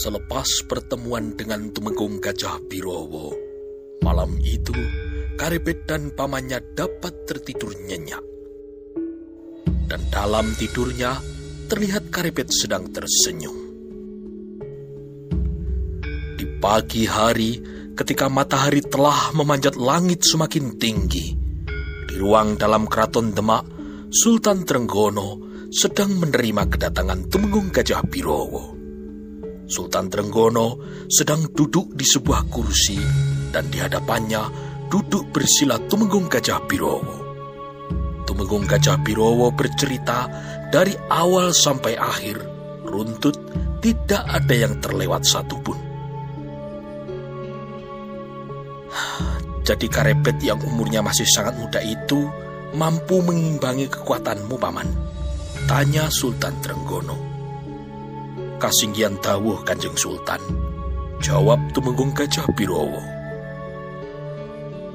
Selepas pertemuan dengan Tumenggung Gajah Birowo, malam itu Karepet dan pamannya dapat tertidur nyenyak. Dan dalam tidurnya terlihat Karepet sedang tersenyum. Di pagi hari, ketika matahari telah memanjat langit semakin tinggi, di ruang dalam keraton Demak, Sultan Trenggono sedang menerima kedatangan Tumenggung Gajah Birowo. Sultan Trenggono sedang duduk di sebuah kursi dan di hadapannya duduk bersila Tumenggung Gajah Birowo. Tumenggung Gajah Birowo bercerita dari awal sampai akhir, runtut, tidak ada yang terlewat satupun. Jadi Karebet yang umurnya masih sangat muda itu mampu mengimbangi kekuatanmu, Paman. Tanya Sultan Trenggono. Kasinggian tawuh Kanjeng Sultan. Jawab Tumenggung Gajah Birowo.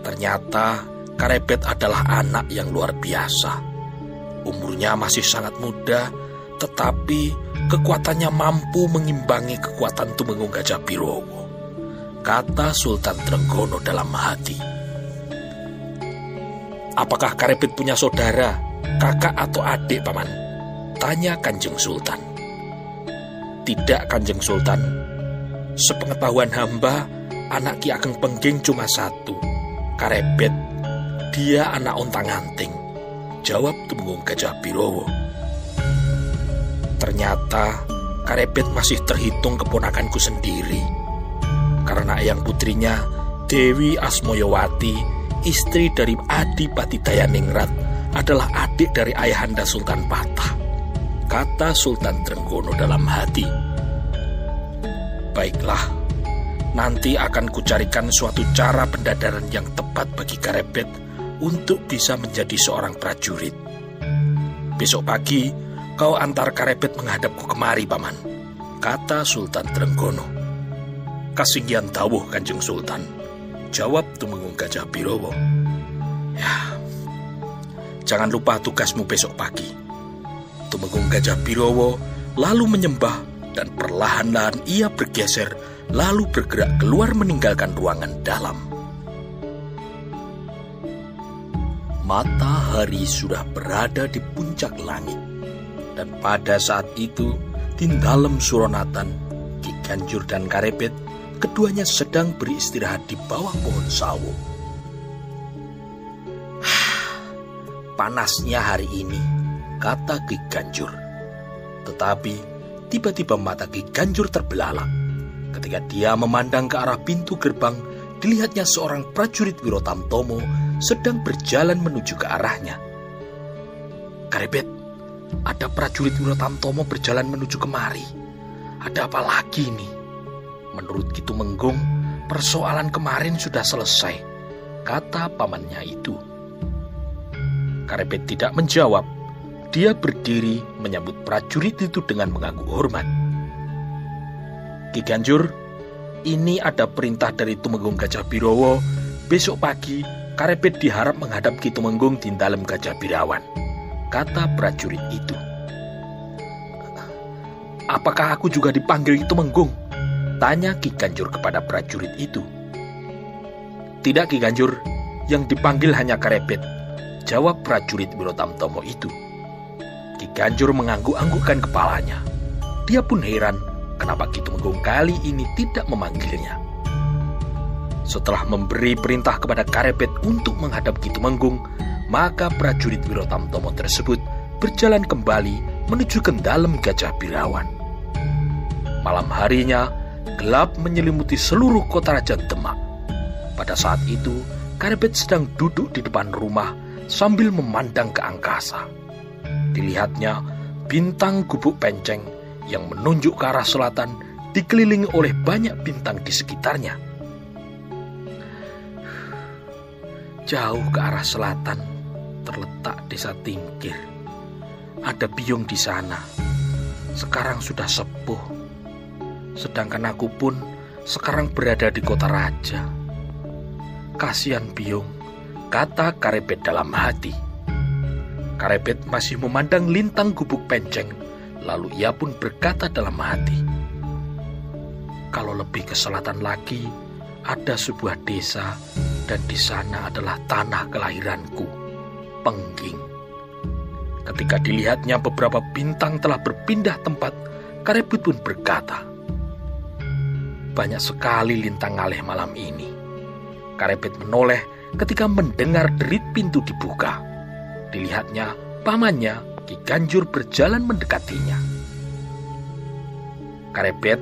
Ternyata Karebet adalah anak yang luar biasa. Umurnya masih sangat muda, tetapi kekuatannya mampu mengimbangi kekuatan Tumenggung Gajah Birowo. Kata Sultan Trenggono dalam hati. Apakah Karebet punya saudara, kakak atau adik, Paman? Tanya Kanjeng Sultan. Tidak Kanjeng Sultan. Sepengetahuan hamba, anak Ki Ageng Pengging cuma satu. Karebet. Dia anak ontang anting. Jawab Tumenggung Gajah Birowo. Ternyata Karebet masih terhitung keponakanku sendiri. Karena yang putrinya Dewi Asmoyowati, istri dari Adipati Dayaningrat, adalah adik dari ayahanda Sultan Patah kata Sultan Trenggono dalam hati. Baiklah, nanti akan kucarikan suatu cara pendadaran yang tepat bagi Karebet untuk bisa menjadi seorang prajurit. Besok pagi, kau antar Karebet menghadapku kemari, Paman, kata Sultan Trenggono. Kasinggian tawuh Kanjeng Sultan, jawab Tumenggung Gajah Birowo. Ya, jangan lupa tugasmu besok pagi Tumenggung Gajah Birowo lalu menyembah dan perlahan-lahan ia bergeser lalu bergerak keluar meninggalkan ruangan dalam. Matahari sudah berada di puncak langit dan pada saat itu di dalam Suronatan, Ki Ganjur dan Karebet keduanya sedang beristirahat di bawah pohon sawo. Panasnya hari ini, kata Ki Ganjur. Tetapi tiba-tiba mata Ki Ganjur terbelalak. Ketika dia memandang ke arah pintu gerbang, dilihatnya seorang prajurit Wirotamtomo sedang berjalan menuju ke arahnya. Karebet, ada prajurit Wirotamtomo berjalan menuju kemari. Ada apa lagi nih? Menurut Kitu Menggung, persoalan kemarin sudah selesai, kata pamannya itu. Karebet tidak menjawab, dia berdiri menyambut prajurit itu dengan mengangguk hormat. Ki Ganjur, ini ada perintah dari Tumenggung Gajah Birowo. Besok pagi, Karebet diharap menghadap Ki Tumenggung di dalam Gajah Birawan. Kata prajurit itu. Apakah aku juga dipanggil Ki Tumenggung? Tanya Ki Ganjur kepada prajurit itu. Tidak Ki Ganjur, yang dipanggil hanya Karebet. Jawab prajurit Wirotamtomo itu. Ki Ganjur mengangguk-anggukkan kepalanya. Dia pun heran kenapa Ki Tumenggung kali ini tidak memanggilnya. Setelah memberi perintah kepada Karepet untuk menghadap Ki Tumenggung, maka prajurit Wirotamtomo tersebut berjalan kembali menuju ke dalam Gajah Birawan. Malam harinya, gelap menyelimuti seluruh kota Raja Demak. Pada saat itu, Karepet sedang duduk di depan rumah sambil memandang ke angkasa. Dilihatnya bintang gubuk penceng yang menunjuk ke arah selatan dikelilingi oleh banyak bintang di sekitarnya. Jauh ke arah selatan terletak desa Tingkir. Ada biung di sana. Sekarang sudah sepuh. Sedangkan aku pun sekarang berada di kota raja. Kasihan biung, kata Karebet dalam hati. Karebet masih memandang lintang gubuk penceng, lalu ia pun berkata dalam hati, kalau lebih ke selatan lagi ada sebuah desa dan di sana adalah tanah kelahiranku, Pengging. Ketika dilihatnya beberapa bintang telah berpindah tempat, Karebut pun berkata, Banyak sekali lintang ngalih malam ini. Karebet menoleh ketika mendengar derit pintu dibuka. Dilihatnya pamannya Ki Ganjur berjalan mendekatinya. Karebet,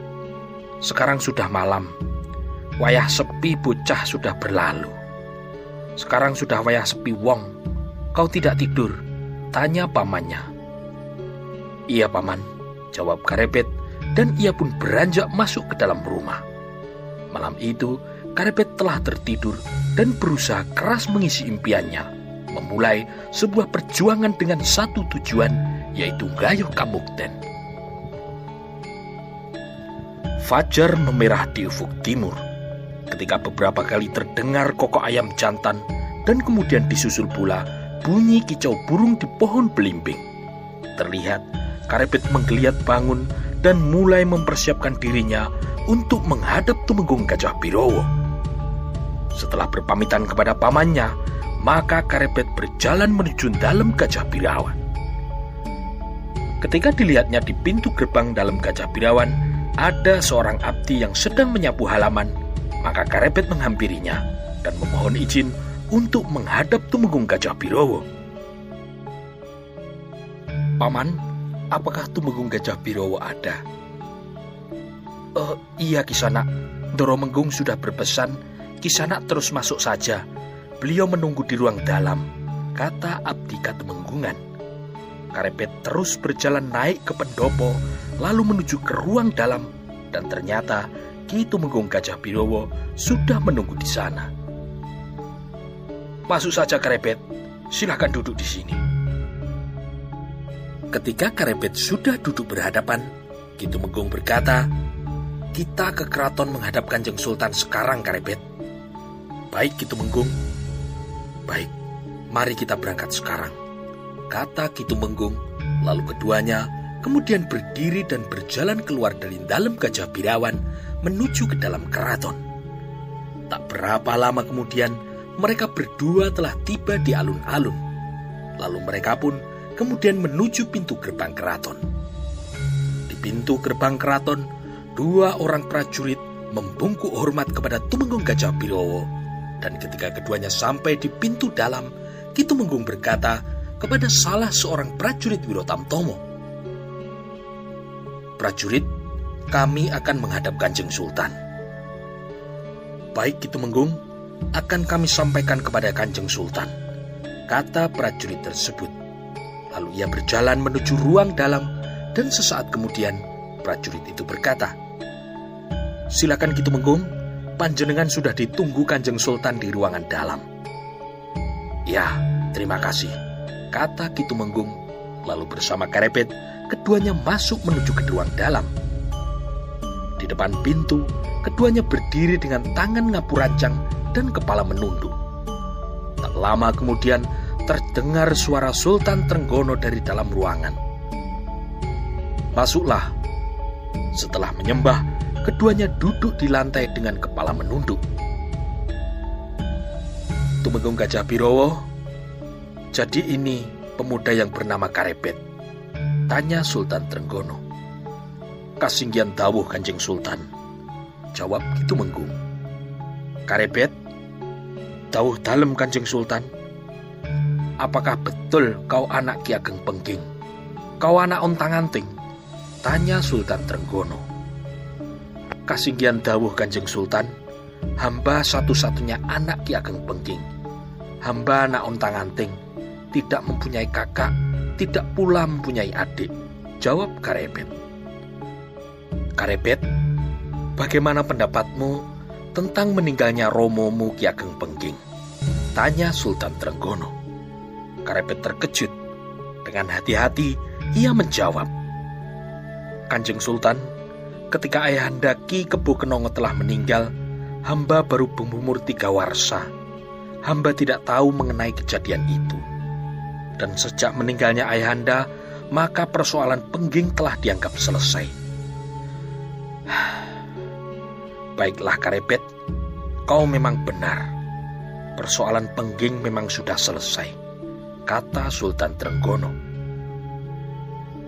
sekarang sudah malam. Wayah sepi bocah sudah berlalu. Sekarang sudah wayah sepi wong. Kau tidak tidur? Tanya pamannya. Iya paman, jawab Karebet dan ia pun beranjak masuk ke dalam rumah. Malam itu, Karebet telah tertidur dan berusaha keras mengisi impiannya, memulai sebuah perjuangan dengan satu tujuan, yaitu Gayo Kamukten. Fajar memerah di ufuk timur, ketika beberapa kali terdengar kokok ayam jantan dan kemudian disusul pula bunyi kicau burung di pohon belimbing. Terlihat Karebet menggeliat bangun dan mulai mempersiapkan dirinya untuk menghadap Tumenggung Gajah Birowo. Setelah berpamitan kepada pamannya, maka Karebet berjalan menuju dalam Gajah Birawan. Ketika dilihatnya di pintu gerbang dalam Gajah Birawan, ada seorang abdi yang sedang menyapu halaman, maka Karebet menghampirinya dan memohon izin untuk menghadap Tumenggung Gajah Birowo. Paman, apakah Tumenggung Gajah Birowo ada? Uh, iya Kisana, Doro Menggung sudah berpesan Kisanak terus masuk saja. Beliau menunggu di ruang dalam, kata Abdi Katemenggungan. Karepet terus berjalan naik ke pendopo, lalu menuju ke ruang dalam, dan ternyata Ki Tumenggung Gajah Birowo sudah menunggu di sana. Masuk saja Karepet, silakan duduk di sini. Ketika Karepet sudah duduk berhadapan, Ki Tumenggung berkata, kita ke keraton menghadap Kanjeng Sultan sekarang Karepet. Baik Kitu Menggung. Baik, mari kita berangkat sekarang. Kata Kitu Menggung, lalu keduanya kemudian berdiri dan berjalan keluar dari dalam Gajah Birawan menuju ke dalam keraton. Tak berapa lama kemudian, mereka berdua telah tiba di alun-alun. Lalu mereka pun kemudian menuju pintu gerbang keraton. Di pintu gerbang keraton, dua orang prajurit membungkuk hormat kepada Tumenggung Gajah Birowo dan ketika keduanya sampai di pintu dalam, Kitu Menggung berkata kepada salah seorang prajurit Wirotamtomo, Prajurit, kami akan menghadap Kanjeng Sultan. Baik Kitu Menggung, akan kami sampaikan kepada Kanjeng Sultan, kata prajurit tersebut. Lalu ia berjalan menuju ruang dalam dan sesaat kemudian prajurit itu berkata, Silakan Kitu Menggung, panjenengan sudah ditunggu Kanjeng Sultan di ruangan dalam. Ya, terima kasih, kata Kitu Menggung. Lalu bersama Karepet, keduanya masuk menuju ke ruang dalam. Di depan pintu, keduanya berdiri dengan tangan ngapurancang dan kepala menunduk. Tak lama kemudian, terdengar suara Sultan Trenggono dari dalam ruangan. Masuklah. Setelah menyembah, Keduanya duduk di lantai dengan kepala menunduk. Tumenggung Gajah Birowo, jadi ini pemuda yang bernama Karebet. Tanya Sultan Trenggono. Kasinggian dawuh kanjeng Sultan. Jawab Tumenggung. Karebet, dawuh dalam kanjeng Sultan. Apakah betul kau anak Ki Ageng Pengging? Kau anak ontang anting? Tanya Sultan Trenggono. Kasinggian dawuh Kanjeng Sultan, hamba satu-satunya anak Ki Ageng Pengging. Hamba anak ontang anting, tidak mempunyai kakak, tidak pula mempunyai adik. Jawab Karebet. Karebet, bagaimana pendapatmu tentang meninggalnya Romomu Ki Ageng Pengging? Tanya Sultan Trenggono. Karebet terkejut. Dengan hati-hati, ia menjawab. Kanjeng Sultan, ketika ayahanda Ki Kebo Kenongo telah meninggal, hamba baru berumur tiga warsa. Hamba tidak tahu mengenai kejadian itu. Dan sejak meninggalnya ayahanda, maka persoalan pengging telah dianggap selesai. Baiklah Karebet, kau memang benar. Persoalan pengging memang sudah selesai, kata Sultan Trenggono.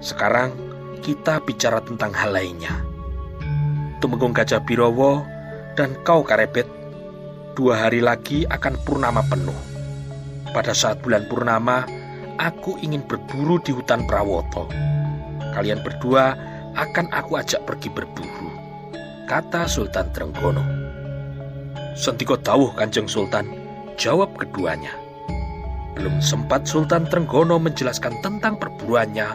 Sekarang kita bicara tentang hal lainnya. Tumenggung Gajah Birowo dan kau Karebet, dua hari lagi akan purnama penuh. Pada saat bulan purnama, aku ingin berburu di hutan Prawoto. Kalian berdua akan aku ajak pergi berburu, kata Sultan Trenggono. Sentiko tawuh kanjeng Sultan, jawab keduanya. Belum sempat Sultan Trenggono menjelaskan tentang perburuannya,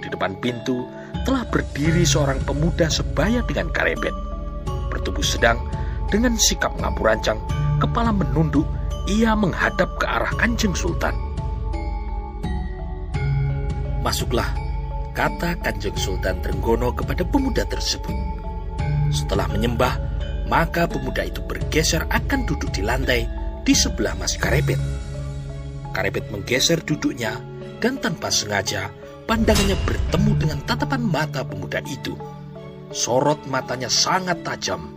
di depan pintu telah berdiri seorang pemuda sebaya dengan karebet. Bertubuh sedang, dengan sikap ngapurancang, kepala menunduk, ia menghadap ke arah kanjeng Sultan. Masuklah, kata kanjeng Sultan Trenggono kepada pemuda tersebut. Setelah menyembah, maka pemuda itu bergeser akan duduk di lantai di sebelah Mas Karebet. Karebet menggeser duduknya dan tanpa sengaja pandangannya bertemu dengan tatapan mata pemuda itu. Sorot matanya sangat tajam.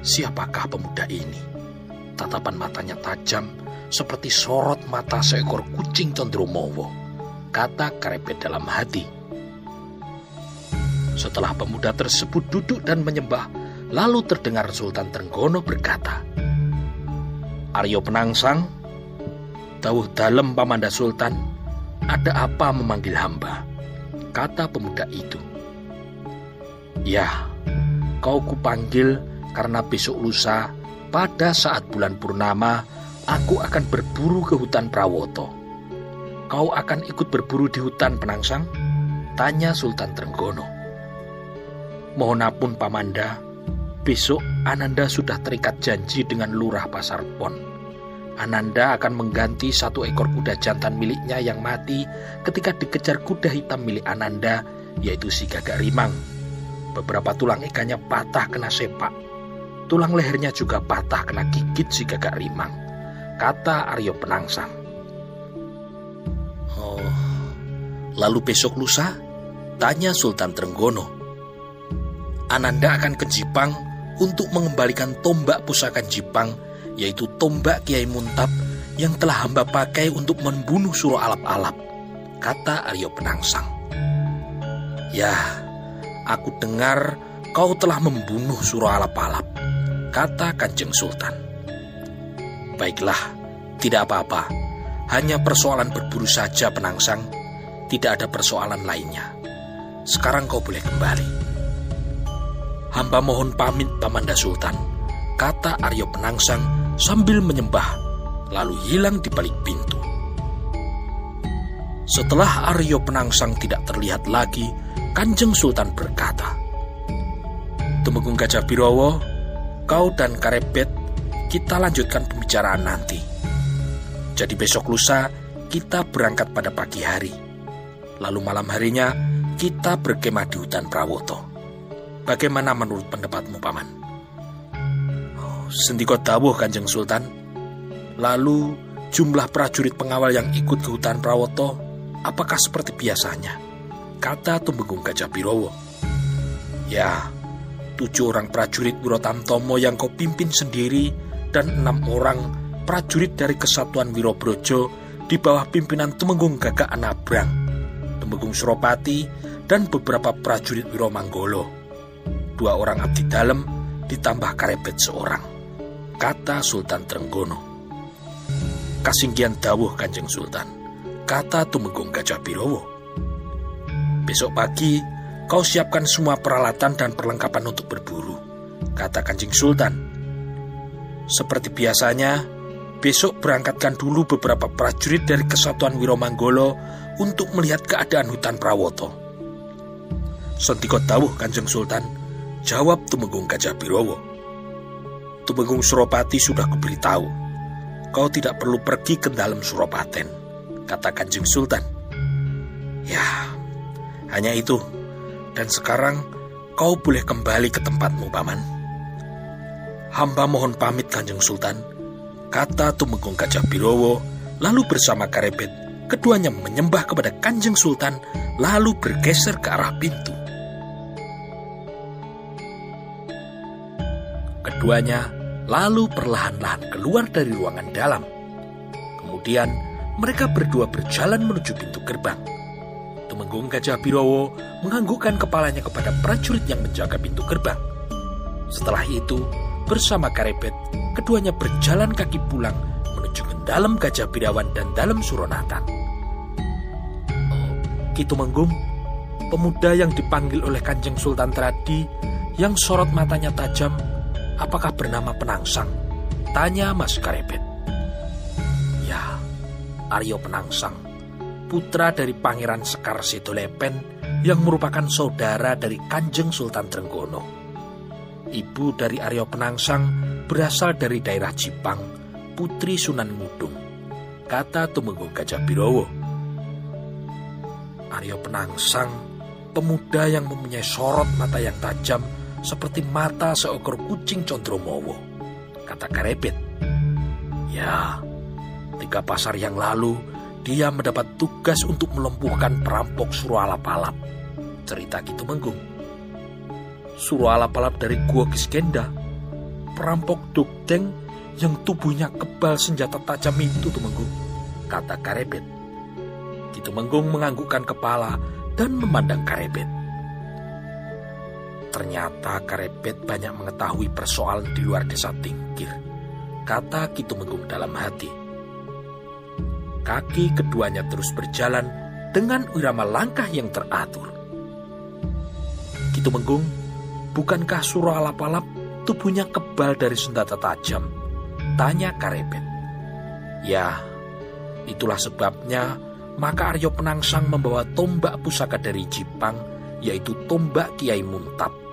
Siapakah pemuda ini? Tatapan matanya tajam seperti sorot mata seekor kucing condromowo, kata Karebet dalam hati. Setelah pemuda tersebut duduk dan menyembah, lalu terdengar Sultan Trenggono berkata, Aryo Penangsang, Tauh dalam Pamanda Sultan, ada apa memanggil hamba? Kata pemuda itu. Ya, kau kupanggil karena besok lusa pada saat bulan purnama aku akan berburu ke hutan Prawoto. Kau akan ikut berburu di hutan Penangsang? Tanya Sultan Trenggono. Mohon ampun Pamanda, besok Ananda sudah terikat janji dengan lurah Pasar Pon. Ananda akan mengganti satu ekor kuda jantan miliknya yang mati ketika dikejar kuda hitam milik Ananda, yaitu si gagak rimang. Beberapa tulang ikannya patah kena sepak. Tulang lehernya juga patah kena gigit si gagak rimang. Kata Aryo Penangsang. Oh, lalu besok lusa? Tanya Sultan Trenggono. Ananda akan ke Jipang untuk mengembalikan tombak pusaka Jipang yaitu tombak Kiai Muntab yang telah hamba pakai untuk membunuh suruh alap-alap, kata Aryo Penangsang. Ya, aku dengar kau telah membunuh suruh alap-alap, kata Kanjeng Sultan. Baiklah, tidak apa-apa, hanya persoalan berburu saja Penangsang, tidak ada persoalan lainnya. Sekarang kau boleh kembali. Hamba mohon pamit Pamanda Sultan, kata Aryo Penangsang sambil menyembah, lalu hilang di balik pintu. Setelah Aryo Penangsang tidak terlihat lagi, Kanjeng Sultan berkata, Tumenggung Gajah Birowo, kau dan Karebet, kita lanjutkan pembicaraan nanti. Jadi besok lusa, kita berangkat pada pagi hari. Lalu malam harinya, kita berkemah di hutan Prawoto. Bagaimana menurut pendapatmu, Paman? Sendiko dawuh Kanjeng Sultan. Lalu jumlah prajurit pengawal yang ikut ke hutan Prawoto apakah seperti biasanya? Kata Tumenggung Gajah Birowo. Ya, tujuh orang prajurit Wirotamtomo yang kau pimpin sendiri dan enam orang prajurit dari Kesatuan Wirobrojo di bawah pimpinan Tumenggung Gagak Anabrang, Tumenggung Suropati, dan beberapa prajurit Wiromanggolo. Dua orang abdi dalam ditambah karebet seorang kata Sultan Trenggono. Kasinggian dawuh Kanjeng Sultan, kata Tumenggung Gajah Birowo. Besok pagi, kau siapkan semua peralatan dan perlengkapan untuk berburu, kata Kanjeng Sultan. Seperti biasanya, besok berangkatkan dulu beberapa prajurit dari Kesatuan Wiromanggolo untuk melihat keadaan hutan Prawoto. Sentikot dawuh Kanjeng Sultan, jawab Tumenggung Gajah Birowo. Tumenggung Suropati sudah kuberitahu. Kau tidak perlu pergi ke dalam Suropaten, kata Kanjeng Sultan. Ya, hanya itu. Dan sekarang kau boleh kembali ke tempatmu, Paman. Hamba mohon pamit Kanjeng Sultan, kata Tumenggung Gajah Birowo, lalu bersama Karebet, keduanya menyembah kepada Kanjeng Sultan, lalu bergeser ke arah pintu. Keduanya lalu perlahan-lahan keluar dari ruangan dalam. Kemudian mereka berdua berjalan menuju pintu gerbang. Tumenggung Gajah Birowo menganggukkan kepalanya kepada prajurit yang menjaga pintu gerbang. Setelah itu, bersama Karebet, keduanya berjalan kaki pulang menuju ke dalam Gajah Birawan dan dalam Suronatan. Oh, Kitu Menggung, pemuda yang dipanggil oleh Kanjeng Sultan Tradi yang sorot matanya tajam, apakah bernama Penangsang? Tanya Mas Karebet. Ya, Aryo Penangsang, putra dari Pangeran Sekar Sedolepen yang merupakan saudara dari Kanjeng Sultan Trenggono. Ibu dari Aryo Penangsang berasal dari daerah Jipang, putri Sunan Ngudung, kata Tumenggung Gajah Birowo. Aryo Penangsang, pemuda yang mempunyai sorot mata yang tajam seperti mata seekor kucing condromowo, kata Karebet. Ya, tiga pasar yang lalu dia mendapat tugas untuk melumpuhkan perampok Surualapalap. Cerita gitu menggung. Surualapalap dari Gua Kiskenda, perampok Dukdeng yang tubuhnya kebal senjata tajam itu Tumenggung, kata Karebet. Gitu Menggung menganggukkan kepala dan memandang Karebet. Ternyata Karebet banyak mengetahui persoalan di luar desa Tingkir, kata Kitu Menggung dalam hati. Kaki keduanya terus berjalan dengan irama langkah yang teratur. Kitu Menggung, bukankah surah alap-alap tubuhnya kebal dari senjata tajam? Tanya Karebet. Ya, itulah sebabnya maka Aryo Penangsang membawa tombak pusaka dari Jipang, yaitu tombak Kiai Muntab.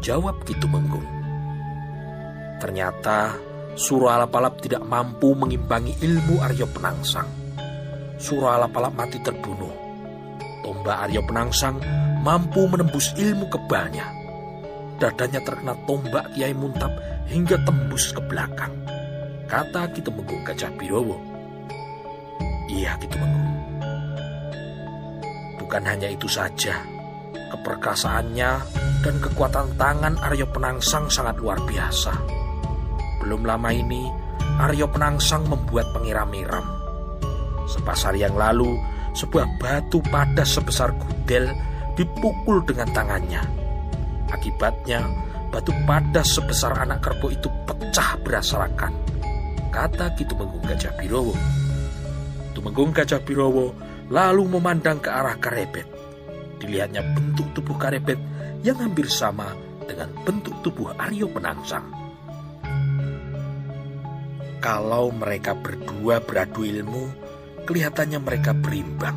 Jawab Kitu Menggung. Ternyata Surah Alapalap tidak mampu mengimbangi ilmu Aryo Penangsang. Surah Alapalap mati terbunuh. Tombak Aryo Penangsang mampu menembus ilmu kebalnya. Dadanya terkena tombak Kiai Muntab hingga tembus ke belakang. Kata Kitu Menggung Gajah Birowo. Iya Kitu Menggung. Bukan hanya itu saja, keperkasaannya dan kekuatan tangan Aryo Penangsang sangat luar biasa. Belum lama ini, Aryo Penangsang membuat pengiram-iram. Sepasar yang lalu, sebuah batu padas sebesar gudel dipukul dengan tangannya. Akibatnya, batu padas sebesar anak kerbau itu pecah berasarakan. Kata Kitu Menggung Gajah Birowo. Tumenggung Gajah Birowo lalu memandang ke arah Karebet. Dilihatnya bentuk tubuh Karebet yang hampir sama dengan bentuk tubuh Aryo Penangsang. Kalau mereka berdua beradu ilmu, kelihatannya mereka berimbang.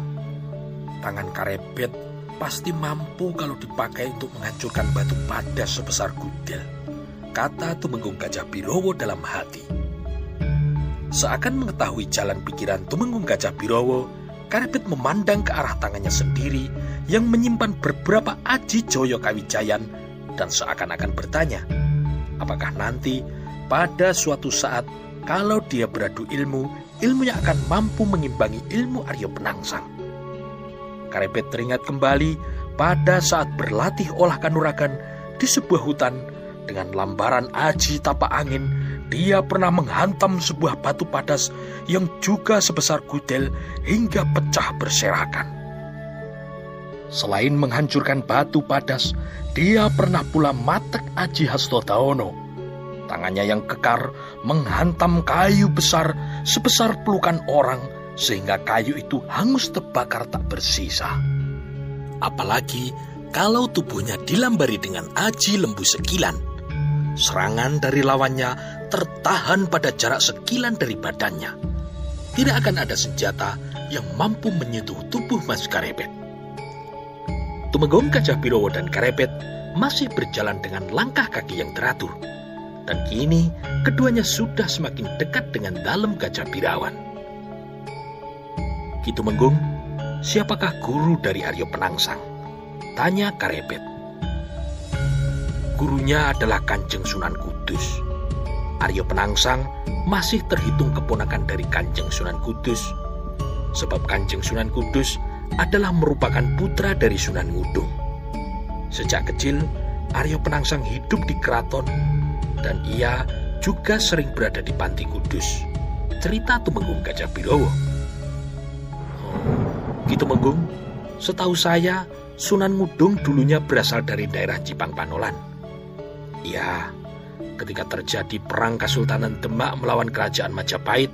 Tangan Karebet pasti mampu kalau dipakai untuk menghancurkan batu padas sebesar gudel. Kata Tumenggung Gajah Birowo dalam hati. Seakan mengetahui jalan pikiran Tumenggung Gajah Birowo, Karebet memandang ke arah tangannya sendiri yang menyimpan beberapa aji Joyo Kawijayan dan seakan-akan bertanya, apakah nanti pada suatu saat kalau dia beradu ilmu, ilmunya akan mampu mengimbangi ilmu Aryo Penangsang. Karebet teringat kembali pada saat berlatih olah kanuragan di sebuah hutan dengan lambaran aji tapak angin dia pernah menghantam sebuah batu padas yang juga sebesar gudel hingga pecah berserakan. Selain menghancurkan batu padas, dia pernah pula matek Aji Hastodaono. Tangannya yang kekar menghantam kayu besar sebesar pelukan orang sehingga kayu itu hangus terbakar tak bersisa. Apalagi kalau tubuhnya dilambari dengan aji lembu sekilan. Serangan dari lawannya tertahan pada jarak sekilan dari badannya. Tidak akan ada senjata yang mampu menyentuh tubuh Mas Karebet. Tumenggung Gajah Birowo dan Karebet masih berjalan dengan langkah kaki yang teratur. Dan kini keduanya sudah semakin dekat dengan dalam Gajah Birawan. Kitu Menggung, siapakah guru dari Aryo Penangsang? Tanya Karebet. Gurunya adalah Kanjeng Sunan Kudus. Aryo Penangsang masih terhitung keponakan dari Kanjeng Sunan Kudus. Sebab Kanjeng Sunan Kudus adalah merupakan putra dari Sunan Ngudung. Sejak kecil, Aryo Penangsang hidup di keraton dan ia juga sering berada di Panti Kudus. Cerita Tumenggung Gajah Birowo. Oh, gitu Menggung, setahu saya Sunan Ngudung dulunya berasal dari daerah Jipang Panolan. Ya, ketika terjadi perang Kesultanan Demak melawan Kerajaan Majapahit,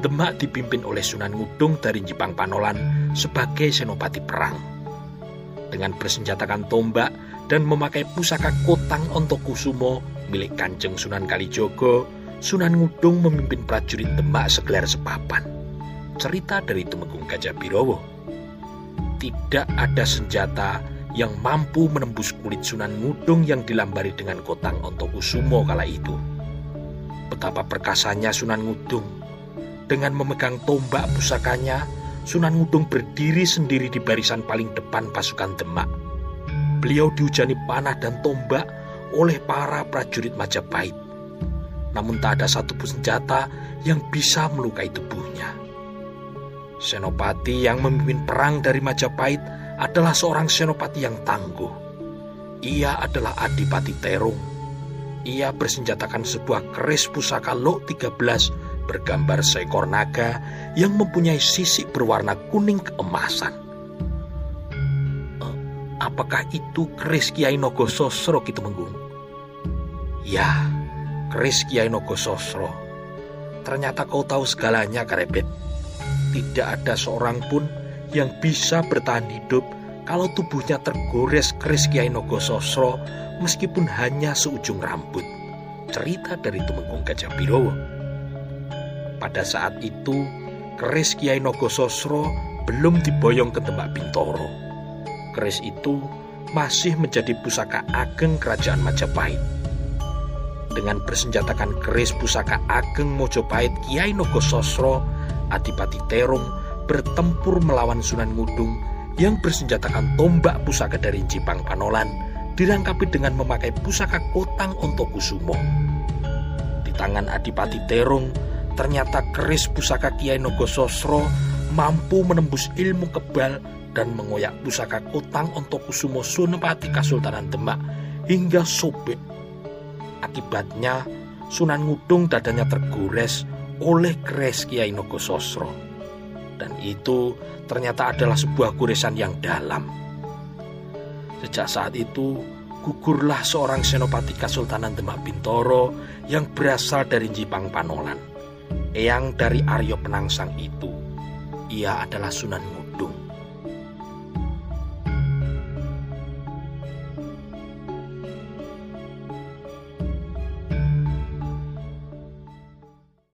Demak dipimpin oleh Sunan Ngudung dari Jipang Panolan sebagai senopati perang. Dengan bersenjatakan tombak dan memakai pusaka Kotang Ontokusumo milik Kanjeng Sunan Kalijogo, Sunan Ngudung memimpin prajurit Demak segelar sepapan. Cerita dari Tumenggung Gajah Birowo. Tidak ada senjata yang mampu menembus kulit Sunan Ngudung yang dilambari dengan Kotang Ontokusumo kala itu. Betapa perkasanya Sunan Ngudung. Dengan memegang tombak pusakanya, Sunan Ngudung berdiri sendiri di barisan paling depan pasukan Demak. Beliau dihujani panah dan tombak oleh para prajurit Majapahit. Namun tak ada satupun senjata yang bisa melukai tubuhnya. Senopati yang memimpin perang dari Majapahit adalah seorang senopati yang tangguh. Ia adalah Adipati Terung. Ia bersenjatakan sebuah keris pusaka Lok 13 bergambar seekor naga yang mempunyai sisik berwarna kuning keemasan. Eh, apakah itu keris Kiai Nogososro Kitu Menggung? Ya, keris Kiai Nogososro. Ternyata kau tahu segalanya, Karebet. Tidak ada seorang pun yang bisa bertahan hidup kalau tubuhnya tergores keris Kiai Nogososro meskipun hanya seujung rambut. Cerita dari Tumenggung Gajah Birowo. Pada saat itu, keris Kiai Nogososro belum diboyong ke Demak Bintoro. Keris itu masih menjadi pusaka ageng kerajaan Majapahit dengan bersenjatakan keris pusaka Ageng Mojopahit Kiai Nogososro, Adipati Terung bertempur melawan Sunan Ngudung yang bersenjatakan tombak pusaka dari Jipang Panolan dilengkapi dengan memakai pusaka Kotang Ontokusumo. Di tangan Adipati Terung, ternyata keris pusaka Kiai Nogososro mampu menembus ilmu kebal dan mengoyak pusaka Kotang Ontokusumo Sunepati Kasultanan Demak hingga sobek Akibatnya Sunan Ngudung dadanya tergores oleh keres Kiai Nogososro. Dan itu ternyata adalah sebuah goresan yang dalam. Sejak saat itu, gugurlah seorang senopati Kesultanan Demak Bintoro yang berasal dari Jipang Panolan. Eyang dari Aryo Penangsang itu, ia adalah Sunan Ngudung.